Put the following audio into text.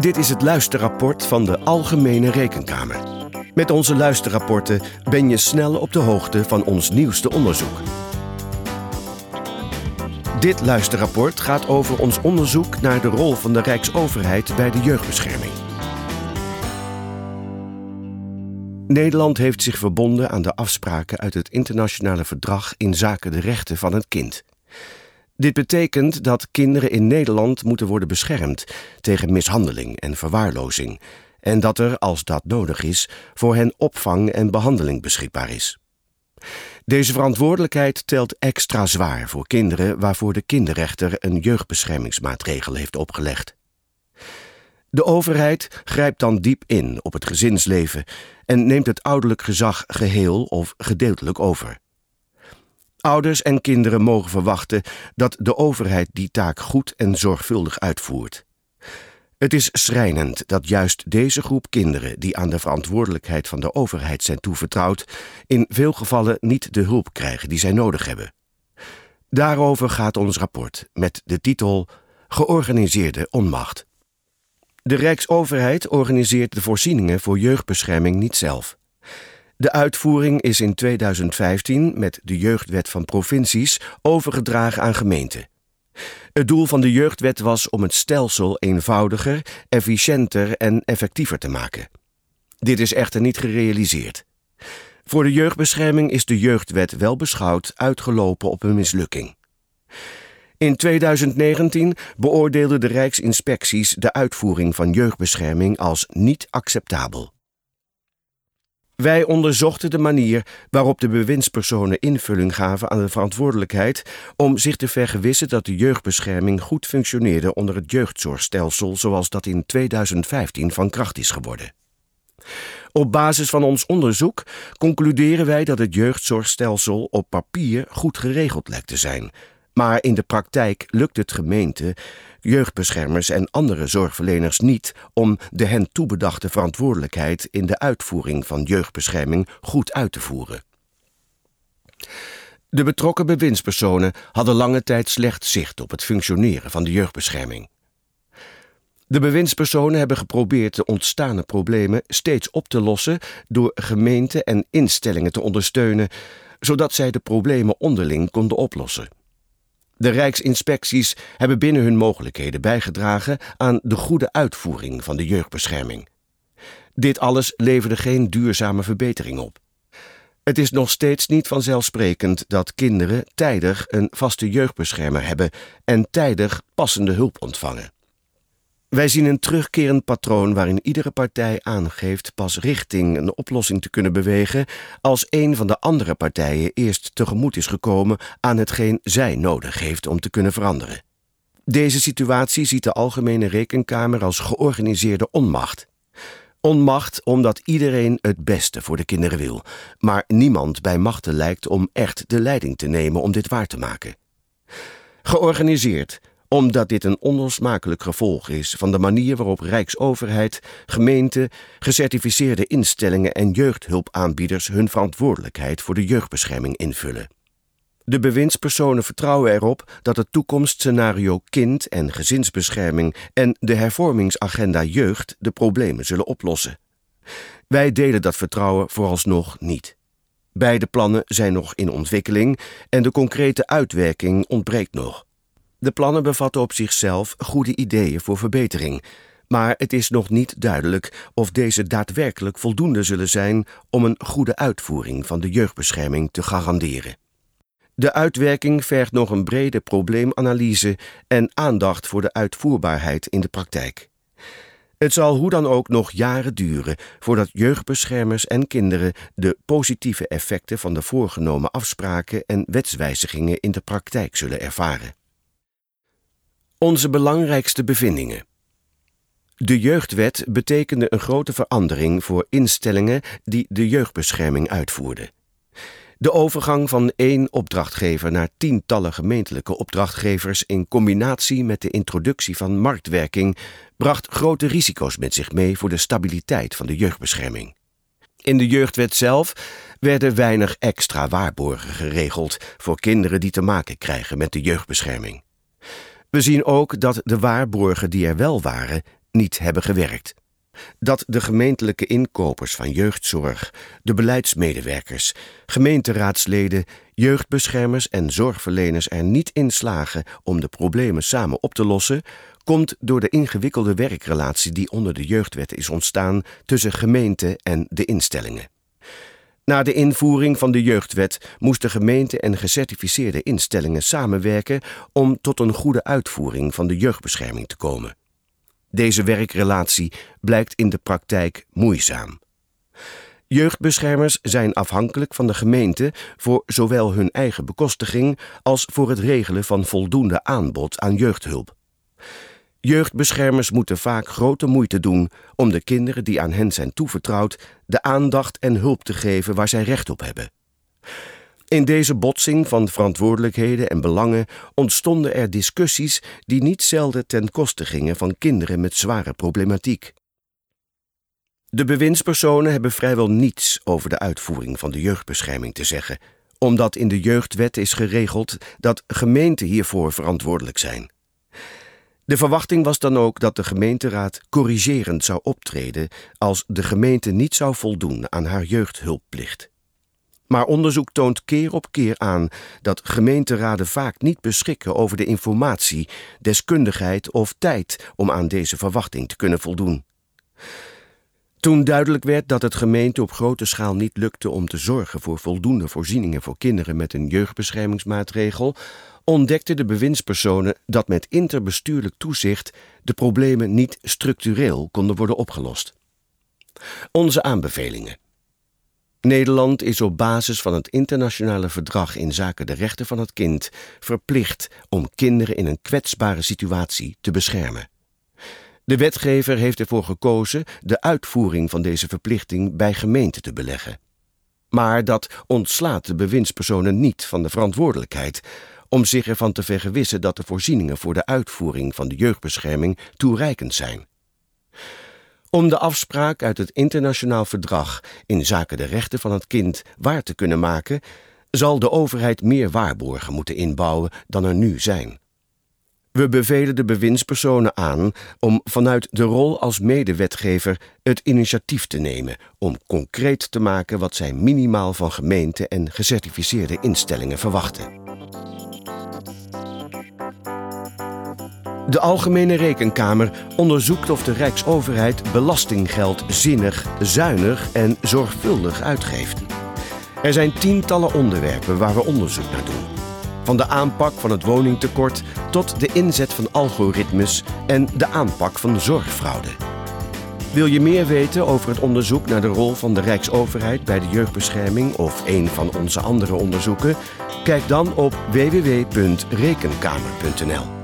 Dit is het luisterrapport van de Algemene Rekenkamer. Met onze luisterrapporten ben je snel op de hoogte van ons nieuwste onderzoek. Dit luisterrapport gaat over ons onderzoek naar de rol van de Rijksoverheid bij de jeugdbescherming. Nederland heeft zich verbonden aan de afspraken uit het internationale verdrag in zaken de rechten van het kind. Dit betekent dat kinderen in Nederland moeten worden beschermd tegen mishandeling en verwaarlozing en dat er, als dat nodig is, voor hen opvang en behandeling beschikbaar is. Deze verantwoordelijkheid telt extra zwaar voor kinderen waarvoor de kinderrechter een jeugdbeschermingsmaatregel heeft opgelegd. De overheid grijpt dan diep in op het gezinsleven en neemt het ouderlijk gezag geheel of gedeeltelijk over. Ouders en kinderen mogen verwachten dat de overheid die taak goed en zorgvuldig uitvoert. Het is schrijnend dat juist deze groep kinderen, die aan de verantwoordelijkheid van de overheid zijn toevertrouwd, in veel gevallen niet de hulp krijgen die zij nodig hebben. Daarover gaat ons rapport met de titel Georganiseerde onmacht. De Rijksoverheid organiseert de voorzieningen voor jeugdbescherming niet zelf. De uitvoering is in 2015 met de Jeugdwet van Provincies overgedragen aan gemeenten. Het doel van de Jeugdwet was om het stelsel eenvoudiger, efficiënter en effectiever te maken. Dit is echter niet gerealiseerd. Voor de jeugdbescherming is de Jeugdwet wel beschouwd uitgelopen op een mislukking. In 2019 beoordeelde de Rijksinspecties de uitvoering van jeugdbescherming als niet acceptabel. Wij onderzochten de manier waarop de bewindspersonen invulling gaven aan de verantwoordelijkheid om zich te vergewissen dat de jeugdbescherming goed functioneerde onder het jeugdzorgstelsel zoals dat in 2015 van kracht is geworden. Op basis van ons onderzoek concluderen wij dat het jeugdzorgstelsel op papier goed geregeld lijkt te zijn, maar in de praktijk lukt het gemeente, jeugdbeschermers en andere zorgverleners niet om de hen toebedachte verantwoordelijkheid in de uitvoering van jeugdbescherming goed uit te voeren. De betrokken bewindspersonen hadden lange tijd slecht zicht op het functioneren van de jeugdbescherming. De bewindspersonen hebben geprobeerd de ontstane problemen steeds op te lossen door gemeenten en instellingen te ondersteunen, zodat zij de problemen onderling konden oplossen. De Rijksinspecties hebben binnen hun mogelijkheden bijgedragen aan de goede uitvoering van de jeugdbescherming. Dit alles leverde geen duurzame verbetering op. Het is nog steeds niet vanzelfsprekend dat kinderen tijdig een vaste jeugdbeschermer hebben en tijdig passende hulp ontvangen. Wij zien een terugkerend patroon waarin iedere partij aangeeft pas richting een oplossing te kunnen bewegen als een van de andere partijen eerst tegemoet is gekomen aan hetgeen zij nodig heeft om te kunnen veranderen. Deze situatie ziet de Algemene Rekenkamer als georganiseerde onmacht. Onmacht omdat iedereen het beste voor de kinderen wil, maar niemand bij machten lijkt om echt de leiding te nemen om dit waar te maken. Georganiseerd omdat dit een onlosmakelijk gevolg is van de manier waarop Rijksoverheid, gemeenten, gecertificeerde instellingen en jeugdhulpaanbieders hun verantwoordelijkheid voor de jeugdbescherming invullen. De bewindspersonen vertrouwen erop dat het toekomstscenario kind- en gezinsbescherming en de hervormingsagenda jeugd de problemen zullen oplossen. Wij delen dat vertrouwen vooralsnog niet. Beide plannen zijn nog in ontwikkeling en de concrete uitwerking ontbreekt nog. De plannen bevatten op zichzelf goede ideeën voor verbetering, maar het is nog niet duidelijk of deze daadwerkelijk voldoende zullen zijn om een goede uitvoering van de jeugdbescherming te garanderen. De uitwerking vergt nog een brede probleemanalyse en aandacht voor de uitvoerbaarheid in de praktijk. Het zal hoe dan ook nog jaren duren voordat jeugdbeschermers en kinderen de positieve effecten van de voorgenomen afspraken en wetswijzigingen in de praktijk zullen ervaren. Onze belangrijkste bevindingen. De jeugdwet betekende een grote verandering voor instellingen die de jeugdbescherming uitvoerden. De overgang van één opdrachtgever naar tientallen gemeentelijke opdrachtgevers in combinatie met de introductie van marktwerking bracht grote risico's met zich mee voor de stabiliteit van de jeugdbescherming. In de jeugdwet zelf werden weinig extra waarborgen geregeld voor kinderen die te maken krijgen met de jeugdbescherming. We zien ook dat de waarborgen die er wel waren, niet hebben gewerkt. Dat de gemeentelijke inkopers van jeugdzorg, de beleidsmedewerkers, gemeenteraadsleden, jeugdbeschermers en zorgverleners er niet in slagen om de problemen samen op te lossen, komt door de ingewikkelde werkrelatie die onder de jeugdwet is ontstaan tussen gemeente en de instellingen. Na de invoering van de jeugdwet moesten gemeenten en gecertificeerde instellingen samenwerken om tot een goede uitvoering van de jeugdbescherming te komen. Deze werkrelatie blijkt in de praktijk moeizaam. Jeugdbeschermers zijn afhankelijk van de gemeente voor zowel hun eigen bekostiging als voor het regelen van voldoende aanbod aan jeugdhulp. Jeugdbeschermers moeten vaak grote moeite doen om de kinderen die aan hen zijn toevertrouwd de aandacht en hulp te geven waar zij recht op hebben. In deze botsing van verantwoordelijkheden en belangen ontstonden er discussies die niet zelden ten koste gingen van kinderen met zware problematiek. De bewindspersonen hebben vrijwel niets over de uitvoering van de jeugdbescherming te zeggen, omdat in de jeugdwet is geregeld dat gemeenten hiervoor verantwoordelijk zijn. De verwachting was dan ook dat de gemeenteraad corrigerend zou optreden als de gemeente niet zou voldoen aan haar jeugdhulpplicht. Maar onderzoek toont keer op keer aan dat gemeenteraden vaak niet beschikken over de informatie, deskundigheid of tijd om aan deze verwachting te kunnen voldoen. Toen duidelijk werd dat het gemeente op grote schaal niet lukte om te zorgen voor voldoende voorzieningen voor kinderen met een jeugdbeschermingsmaatregel, ontdekten de bewindspersonen dat met interbestuurlijk toezicht de problemen niet structureel konden worden opgelost. Onze aanbevelingen. Nederland is op basis van het internationale verdrag in zaken de rechten van het kind verplicht om kinderen in een kwetsbare situatie te beschermen. De wetgever heeft ervoor gekozen de uitvoering van deze verplichting bij gemeenten te beleggen. Maar dat ontslaat de bewindspersonen niet van de verantwoordelijkheid om zich ervan te vergewissen dat de voorzieningen voor de uitvoering van de jeugdbescherming toereikend zijn. Om de afspraak uit het internationaal verdrag in zaken de rechten van het kind waar te kunnen maken, zal de overheid meer waarborgen moeten inbouwen dan er nu zijn. We bevelen de bewindspersonen aan om vanuit de rol als medewetgever het initiatief te nemen om concreet te maken wat zij minimaal van gemeenten en gecertificeerde instellingen verwachten. De Algemene Rekenkamer onderzoekt of de Rijksoverheid belastinggeld zinnig, zuinig en zorgvuldig uitgeeft. Er zijn tientallen onderwerpen waar we onderzoek naar doen. Van de aanpak van het woningtekort tot de inzet van algoritmes en de aanpak van zorgfraude. Wil je meer weten over het onderzoek naar de rol van de Rijksoverheid bij de jeugdbescherming of een van onze andere onderzoeken? Kijk dan op www.rekenkamer.nl.